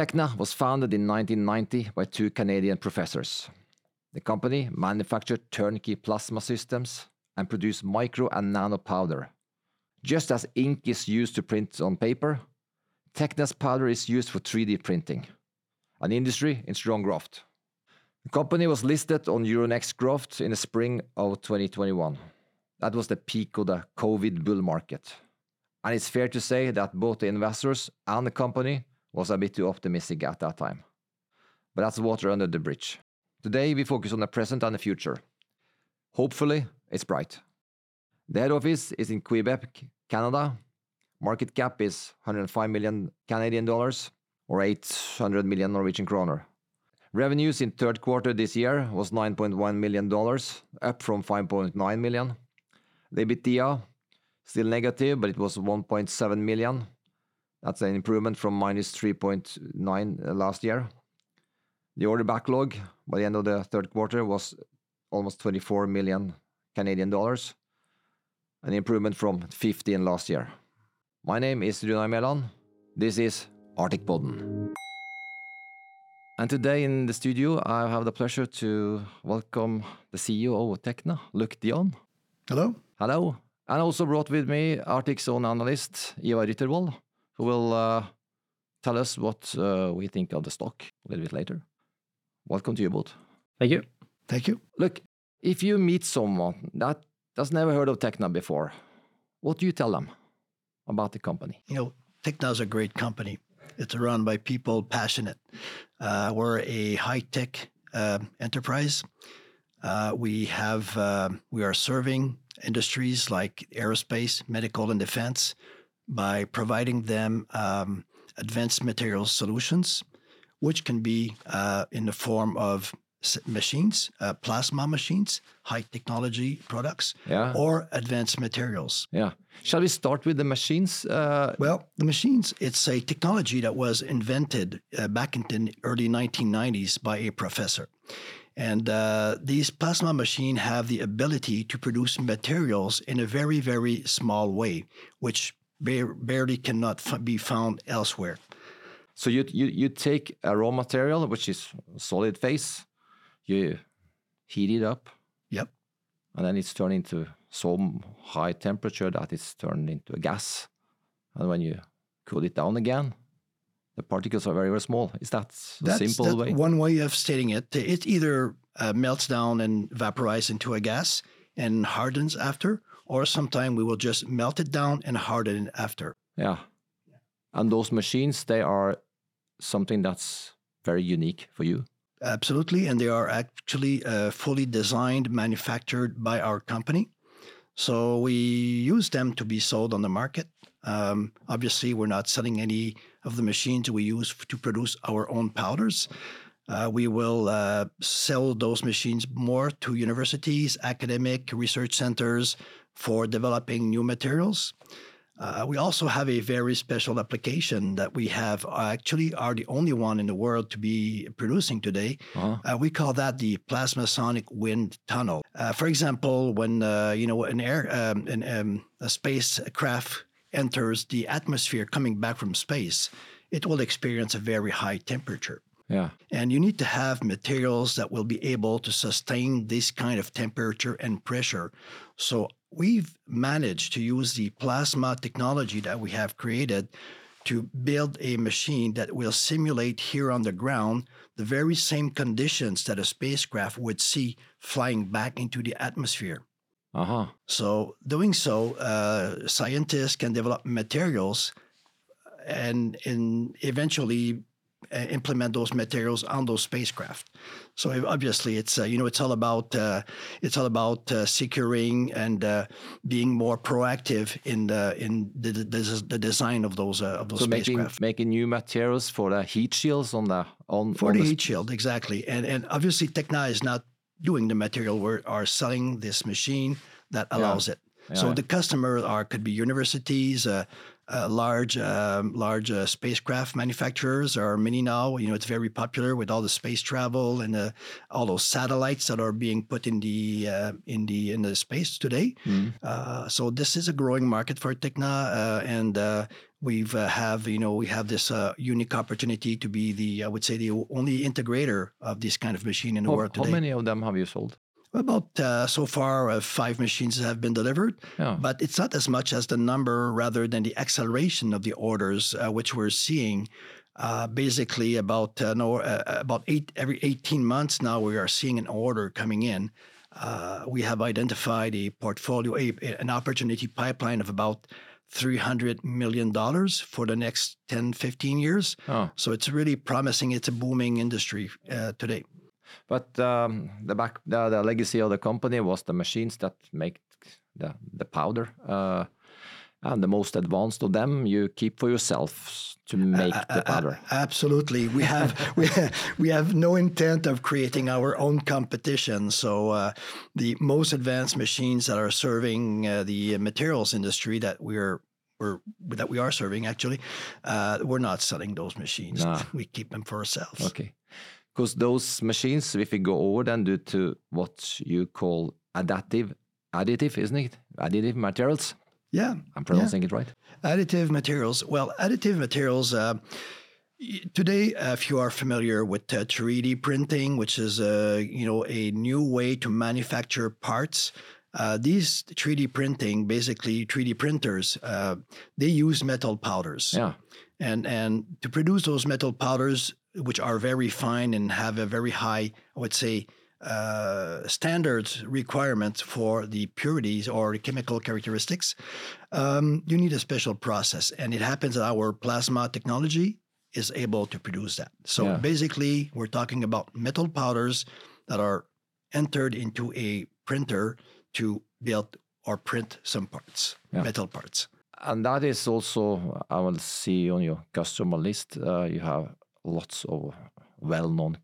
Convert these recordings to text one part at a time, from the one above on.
Tekna was founded in 1990 by two Canadian professors. The company manufactured turnkey plasma systems and produced micro and nano powder. Just as ink is used to print on paper, Tekna's powder is used for 3D printing, an industry in strong growth. The company was listed on Euronext Growth in the spring of 2021. That was the peak of the COVID bull market. And it's fair to say that both the investors and the company was a bit too optimistic at that time. But that's water under the bridge. Today we focus on the present and the future. Hopefully, it's bright. The head office is in Quebec, Canada. Market cap is 105 million Canadian dollars or 800 million Norwegian kroner. Revenues in third quarter this year was 9.1 million dollars, up from 5.9 million. The EBITDA still negative, but it was 1.7 million. That's an improvement from minus 3.9 uh, last year. The order backlog by the end of the third quarter was almost 24 million Canadian dollars, an improvement from 15 last year. My name is Runar Mæland. This is Arctic Podden. And today in the studio, I have the pleasure to welcome the CEO of Tekna, Luc Dionne. Hello. Hello. And also brought with me Arctic's own analyst, Ivar Ryttervoll, who will uh, tell us what uh, we think of the stock a little bit later. Welcome to you both. Thank you. Thank you. Luc, if you meet someone that has never heard of Tekna before, what do you tell them about the company? You know, Tekna is a great company. It's run by people passionate. Uh, we're a high tech uh, enterprise. Uh, we have uh, we are serving industries like aerospace, medical, and defense by providing them um, advanced materials solutions, which can be uh, in the form of machines, uh, plasma machines, high technology products, yeah. or advanced materials. Yeah. Shall we start with the machines? Uh... Well, the machines, it's a technology that was invented uh, back in the early 1990s by a professor. And uh, these plasma machines have the ability to produce materials in a very, very small way, which barely cannot f- be found elsewhere. So you, you you take a raw material, which is solid phase, you heat it up. Yep. And then it's turned into so high temperature that it's turned into a gas. And when you cool it down again, the particles are very, very small. Is that the that's, simple that's way? One way of stating it. It either uh, melts down and vaporizes into a gas and hardens after, or sometimes we will just melt it down and harden it after. Yeah. And those machines, they are something that's very unique for you. Absolutely, and they are actually uh, fully designed, manufactured by our company. So we use them to be sold on the market. Um, obviously, we're not selling any of the machines we use to produce our own powders. Uh, we will uh, sell those machines more to universities, academic research centers for developing new materials. Uh, we also have a very special application that we have uh, actually are the only one in the world to be producing today. Uh-huh. Uh, we call that the plasmasonic wind tunnel. Uh, for example, when uh, you know an air um, an, um, a spacecraft enters the atmosphere coming back from space, it will experience a very high temperature. Yeah. And you need to have materials that will be able to sustain this kind of temperature and pressure. So we've managed to use the plasma technology that we have created to build a machine that will simulate here on the ground the very same conditions that a spacecraft would see flying back into the atmosphere. Uh-huh. So, doing so, uh, scientists can develop materials and, and eventually implement those materials on those spacecraft. So obviously, it's uh, you know it's all about uh, it's all about uh, securing and uh, being more proactive in the in the, the, the design of those uh, of those so spacecraft. Making, making new materials for the heat shields on the on for on the, the heat shield exactly, and and obviously Tekna is not doing the material. We are selling this machine that allows yeah. it. Yeah. So the customer are could be universities, uh, large um, large uh, spacecraft manufacturers are many now. You know, it's very popular with all the space travel and uh, all those satellites that are being put in the uh, in the in the space today. Mm. so this is a growing market for Tekna, and we've uh, have you know we have this uh, unique opportunity to be the I would say the only integrator of this kind of machine in the how, world today. How many of them have you sold? About uh, so far, uh, five machines have been delivered, yeah. but it's not as much as the number rather than the acceleration of the orders, uh, which we're seeing. Uh, basically, about no, about eight every 18 months now, we are seeing an order coming in. we have identified a portfolio, a, an opportunity pipeline of about $300 million for the next 10, 15 years. Oh. So it's really promising. It's a booming industry uh, today. But um, the back, the, the, legacy of the company was the machines that make the, the powder. Uh, and the most advanced of them you keep for yourself to make uh, the powder. Uh, absolutely, we have we have, we have no intent of creating our own competition. So uh, the most advanced machines that are serving uh, the materials industry that we're we're, that we are serving actually, uh, we're not selling those machines. We keep them for ourselves. Okay, because those machines, if we go over then due to what you call additive, additive, isn't it? Additive materials yeah. I'm pronouncing yeah. it right. Additive materials. Well, additive materials. Uh, today, uh, if you are familiar with uh, 3D printing, which is a uh, you know a new way to manufacture parts, uh, these 3D printing, basically 3D printers, uh, they use metal powders. Yeah. And and to produce those metal powders, which are very fine and have a very high, I would say, uh, standards requirements for the purities or the chemical characteristics, um, you need a special process. And it happens that our plasma technology is able to produce that. So yeah. basically, we're talking about metal powders that are entered into a printer to build or print some parts, yeah. metal parts. And that is also, I will see on your customer list, uh, you have lots of well known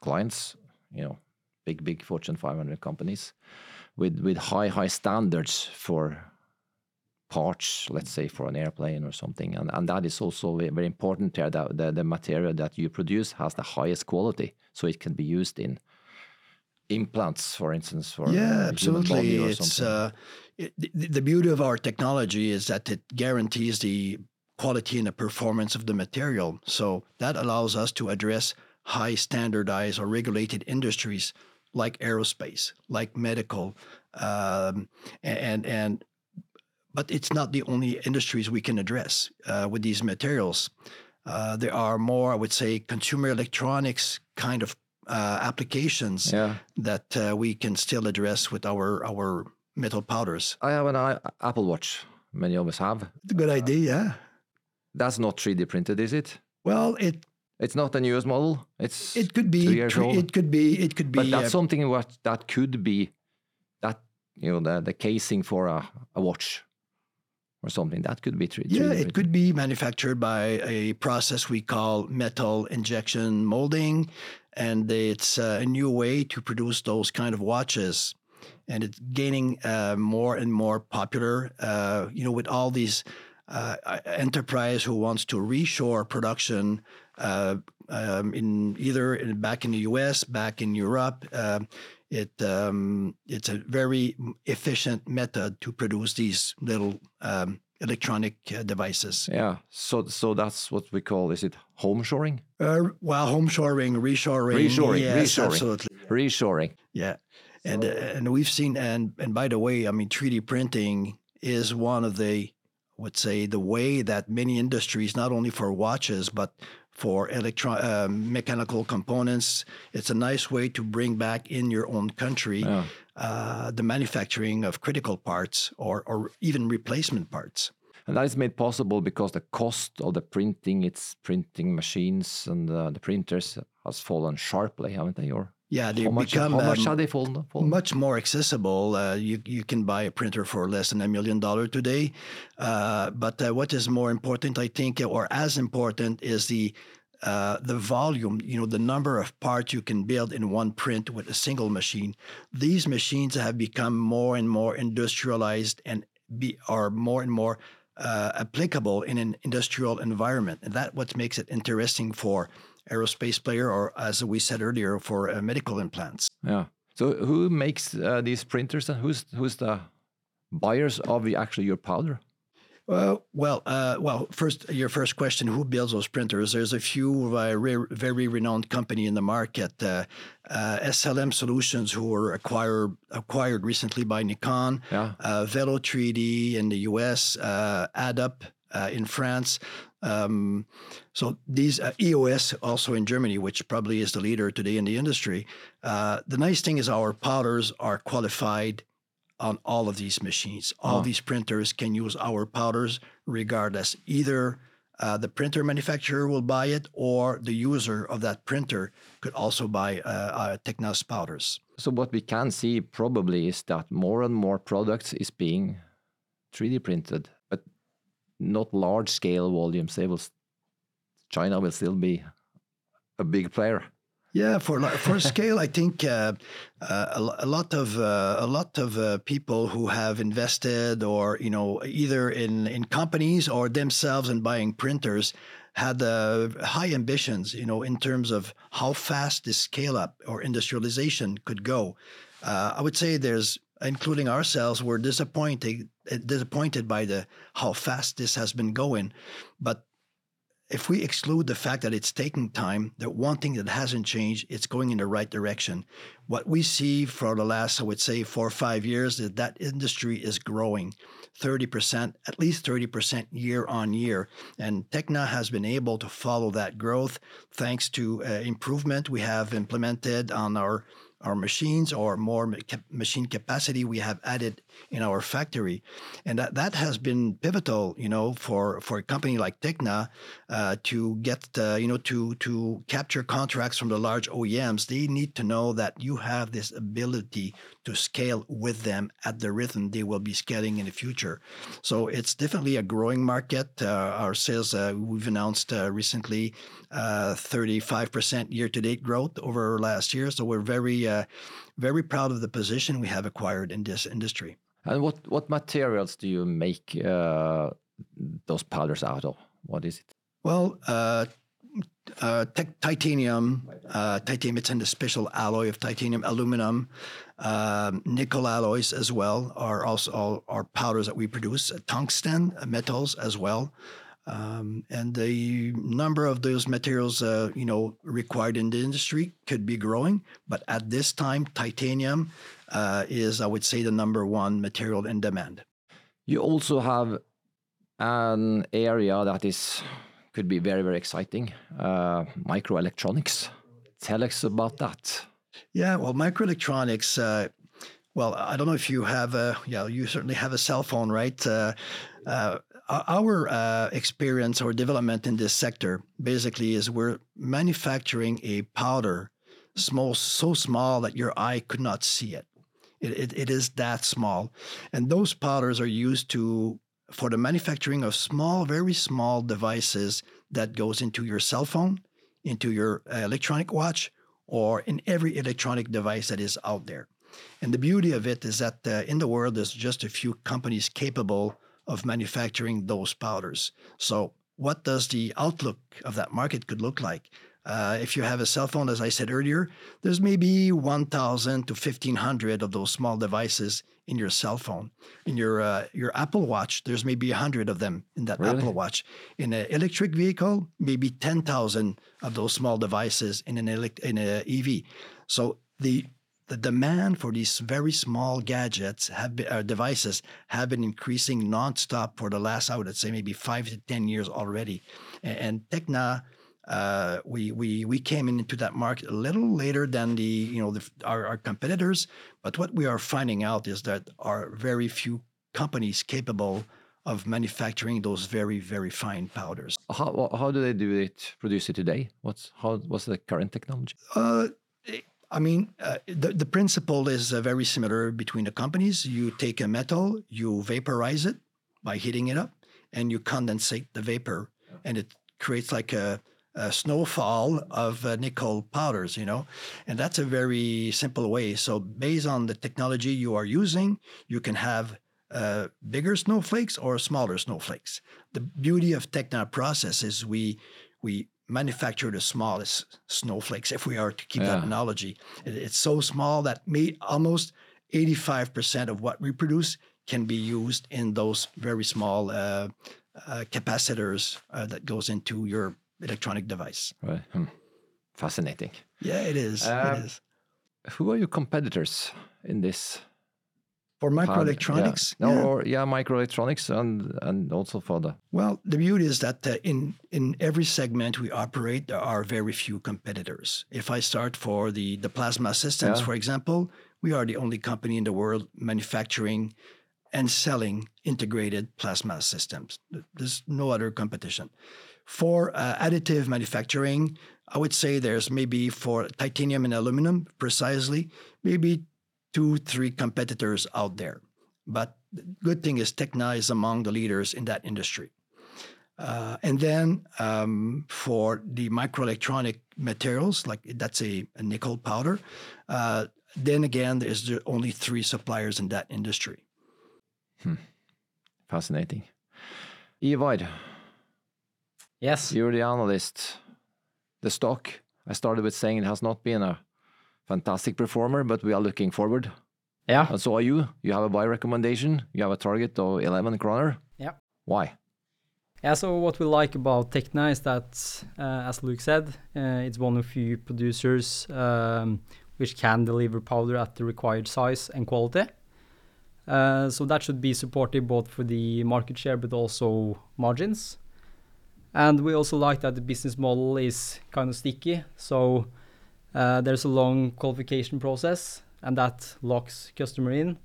clients, you know, big, big Fortune 500 companies with, with high, high standards for parts, let's say for an airplane or something. And, and that is also very important here that the, the material that you produce has the highest quality so it can be used in implants, for instance, for yeah, absolutely. It's uh, it, the beauty of our technology is that it guarantees the quality and the performance of the material. So that allows us to address high standardized or regulated industries like aerospace, like medical, um, and and but it's not the only industries we can address uh, with these materials. Uh, there are more, I would say, consumer electronics kind of uh, applications yeah. that uh, we can still address with our our metal powders. I have an Apple Watch. Many of us have. It's a good idea. Yeah. That's not 3D printed, is it? Well, it it's not the newest model. It's it could be years old. it could be it could be. But that's uh, something what that could be that you know the the casing for a, a watch or something that could be treated. Yeah, it could be manufactured by a process we call metal injection molding, and it's uh, a new way to produce those kind of watches. And it's gaining uh, more and more popular. Uh, you know, with all these uh, enterprise who wants to reshore production uh, um, in either in, back in the U.S., back in Europe. Uh, it um, it's a very efficient method to produce these little um, electronic uh, devices. Yeah, so so that's what we call is it home shoring? Uh, well, home shoring, reshoring, reshoring, yes, reshoring, absolutely, reshoring. Yeah, and so. and we've seen and and by the way, I mean, 3D printing is one of the would say the way that many industries, not only for watches but for electro uh, mechanical components. It's a nice way to bring back in your own country yeah. uh, the manufacturing of critical parts or, or even replacement parts. And that is made possible because the cost of the printing, its printing machines and uh, the printers has fallen sharply, haven't they? Or yeah, they how much, become how much um, have they fallen, fallen? Much more accessible. Uh, you you can buy a printer for less than a million dollar today. Uh, but uh, what is more important, I think, or as important, is the uh, the volume, you know, the number of parts you can build in one print with a single machine. These machines have become more and more industrialized and be, are more and more uh, applicable in an industrial environment. And that's what makes it interesting for aerospace player or, as we said earlier, for uh, medical implants. Yeah. So who makes uh, these printers and who's who's the buyers of the, actually your powder? Uh, well, uh, well. First, your first question: Who builds those printers? There's a few uh, re very renowned company in the market. Uh, uh, SLM Solutions, who were acquired acquired recently by Nikon. Yeah. Uh, Velo 3D in the U.S. AddUp in France. Um, so these EOS also in Germany, which probably is the leader today in the industry. the nice thing is our powders are qualified on all of these machines. All these printers can use our powders regardless. Either uh, the printer manufacturer will buy it, or the user of that printer could also buy uh, uh, Tekna's powders. So what we can see probably is that more and more products is being 3D printed, not large scale volumes. They will, China will still be a big player. Yeah, for for scale, I think uh, uh, a, lot of uh, a lot of uh, people who have invested, or you know, either in in companies or themselves in buying printers, had uh, high ambitions, you know, in terms of how fast this scale up or industrialization could go. Uh, I would say there's, including ourselves, we're disappointed disappointed by the how fast this has been going, but if we exclude the fact that it's taking time, that one thing that hasn't changed, it's going in the right direction. What we see for the last, I would say, four or five years is that industry is growing 30%, at least 30% year on year. And Tekna has been able to follow that growth thanks to uh, improvement we have implemented on our our machines or more machine capacity we have added in our factory. And that, that has been pivotal, you know, for, for a company like Tekna uh, to get, uh, you know, to, to capture contracts from the large OEMs. They need to know that you have this ability to scale with them at the rhythm they will be scaling in the future. So it's definitely a growing market. Uh, our sales, uh, we've announced uh, recently 35% uh, year to date growth over last year. So we're very, very proud of the position we have acquired in this industry. And what what materials do you make uh, those powders out of? What is it? Well, uh, uh, titanium, uh, titanium. It's in the special alloy of titanium, aluminum, um, nickel alloys as well are also all our powders that we produce. Tungsten metals as well. Um, and the number of those materials, uh, you know, required in the industry could be growing, but at this time, titanium uh, is, I would say, the number one material in demand. You also have an area that is could be very very exciting, uh, microelectronics. Tell us about that. Yeah, well, microelectronics. Uh, well, I don't know if you have a, yeah, you certainly have a cell phone, right? Uh, uh, our uh, experience or development in this sector basically is we're manufacturing a powder small, so small that your eye could not see it. It, it. it is that small. And those powders are used to for the manufacturing of small, very small devices that goes into your cell phone, into your uh, electronic watch, or in every electronic device that is out there. And the beauty of it is that uh, in the world, there's just a few companies capable of manufacturing those powders. So, what does the outlook of that market could look like? Uh, if you have a cell phone, as I said earlier, there's maybe 1,000 to 1,500 of those small devices in your cell phone. In your uh, your Apple Watch, there's maybe 100 of them in that really? Apple Watch. In an electric vehicle, maybe 10,000 of those small devices in an elect- in an EV. So the the demand for these very small gadgets have been, uh, devices have been increasing nonstop for the last, I would say, maybe five to ten years already. And, and Tekna, uh, we we we came into that market a little later than the you know the, our, our competitors. But what we are finding out is that are very few companies capable of manufacturing those very very fine powders. How how do they do it? Produce it today? What's how what's the current technology? Uh, I mean, uh, the, the principle is uh, very similar between the companies. You take a metal, you vaporize it by heating it up, and you condensate the vapor, and it creates like a, a snowfall of uh, nickel powders, you know? And that's a very simple way. So, based on the technology you are using, you can have uh, bigger snowflakes or smaller snowflakes. The beauty of Tekna process is we we manufacture the smallest snowflakes. If we are to keep that analogy, It- it's so small that may, almost 85% of what we produce can be used in those very small uh, uh, capacitors uh, that goes into your electronic device. Right. Hmm. Fascinating. Yeah, it is. Um, it is. Who are your competitors in this? For microelectronics, Yeah. No, yeah. or yeah, microelectronics and and also for the Well, the beauty is that uh, in in every segment we operate, there are very few competitors. If I start for the the plasma systems, Yeah. for example, we are the only company in the world manufacturing and selling integrated plasma systems. There's no other competition. For uh, additive manufacturing, I would say there's maybe for titanium and aluminum precisely, maybe two, three competitors out there. But the good thing is Tekna is among the leaders in that industry. Uh, and then um, for the microelectronic materials, like that's a, a nickel powder, uh, then again, there's the only three suppliers in that industry. fascinating. Ivar, Yes. you're the analyst. The stock, I started with saying it has not been a fantastic performer, but we are looking forward. Yeah. And so are you. You have a buy recommendation. You have a target of 11 kroner. Yeah. Why? Yeah, so what we like about Tekna is that, uh, as Luc said, uh, it's one of few producers um, which can deliver powder at the required size and quality. Uh, so that should be supportive both for the market share but also margins. And we also like that the business model is kind of sticky. So uh, there's a long qualification process, and that locks customer in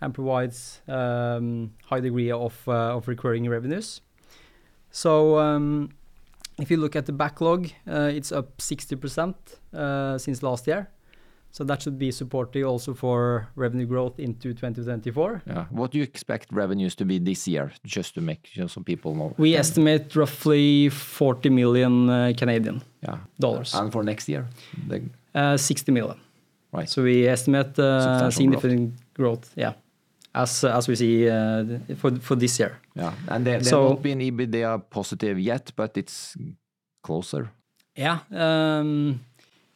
and provides um, high degree of uh, of recurring revenues. So um, if you look at the backlog, uh, it's up 60% uh, since last year. So that should be supportive also for revenue growth into 2024. Yeah. What do you expect revenues to be this year, just to make you know, some people know? We um, estimate roughly 40 million uh, Canadian yeah. dollars, And for next year? The, uh, 60 million. Right. So we estimate uh, significant growth. yeah, as as we see uh, for for this year. yeah. And they, they've So- not been EBITDA positive yet, but it's closer. Yeah, um,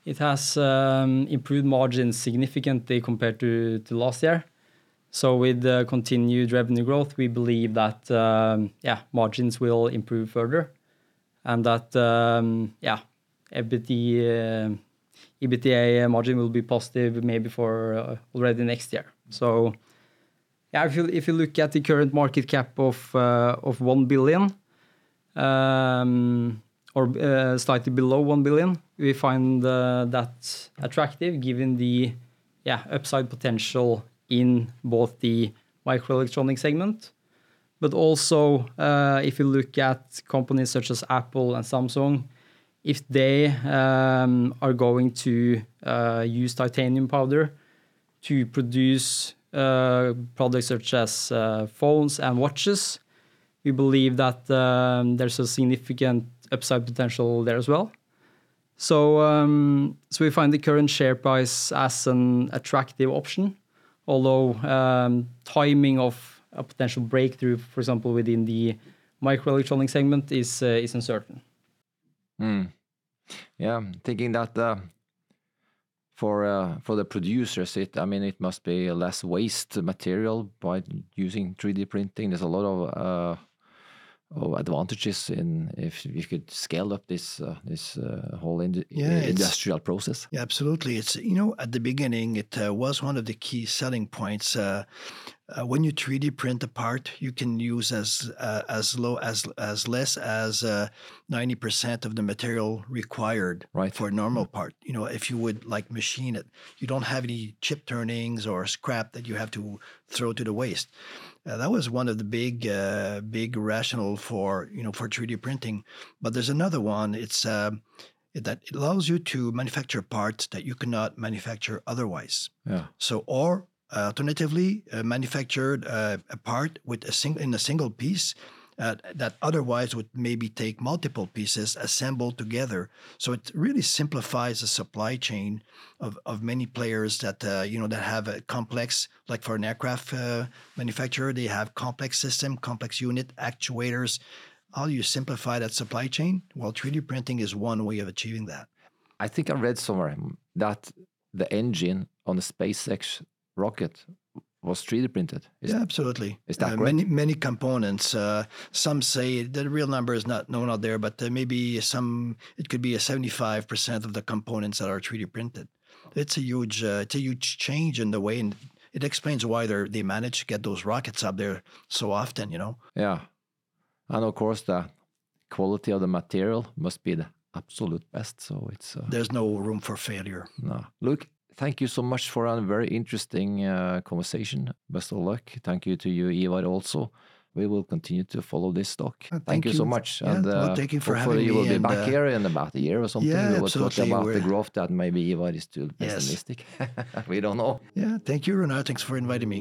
it has um, improved margins significantly compared to, to last year. So with the continued revenue growth, we believe that um, yeah margins will improve further, and that um, yeah uh, EBITDA margin will be positive maybe for uh, already next year. So yeah, if you if you look at the current market cap of uh, of one billion, or uh, slightly below 1 billion, we find uh, that attractive given the yeah upside potential in both the microelectronic segment, but also uh, if you look at companies such as Apple and Samsung, if they um, are going to use titanium powder to produce products such as phones and watches, we believe that um, there's a significant upside potential there as well. So, um, so we find the current share price as an attractive option, although um, timing of a potential breakthrough, for example, within the microelectronic segment, is uh, is uncertain. Hmm. Yeah, thinking that uh, for uh, for the producers, it I mean it must be less waste material by using 3D printing. There's a lot of uh, of advantages in if you could scale up this uh, this uh, whole Yeah, industrial process. Yeah, absolutely. It's you know at the beginning it uh, was one of the key selling points. Uh, uh, when you 3D print a part, you can use as uh, as low as as less as ninety percent of the material required Right. for a normal part. You know, if you would like machine it, you don't have any chip turnings or scrap that you have to throw to the waste. Uh, that was one of the big uh, big rationale for you know for 3D printing. But there's another one. It's it- that it allows you to manufacture parts that you cannot manufacture otherwise. Yeah. So, or uh, alternatively, uh, manufactured uh, a part with a single in a single piece uh, that otherwise would maybe take multiple pieces assembled together. So it really simplifies the supply chain of, of many players that uh, you know that have a complex, like for an aircraft uh, manufacturer, they have complex system, complex unit, actuators. How do you simplify that supply chain? Well, 3D printing is one way of achieving that. I think I read somewhere that the engine on the SpaceX rocket was 3D printed. Is, yeah, absolutely. Is that uh, many many components? Uh, some say the real number is not known out there, but uh, maybe some. It could be a seventy-five percent of the components that are 3D printed. It's a huge. Uh, it's a huge change in the way, and it explains why they they manage to get those rockets up there so often. You know. Yeah, and of course the quality of the material must be the absolute best. So it's uh, there's no room for failure. No, Luc, thank you so much for a very interesting uh, conversation. Best of luck. Thank you to you, Ivar, also. We will continue to follow this stock. Uh, thank, thank you, you, so much. Yeah, and uh, well, thank you for having me. you will be and, back uh, here in about a year or something. Yeah, we will talk about We're... the growth that maybe Ivar is too pessimistic. Yes. we don't know. Yeah, thank you, Runar. Thanks for inviting me.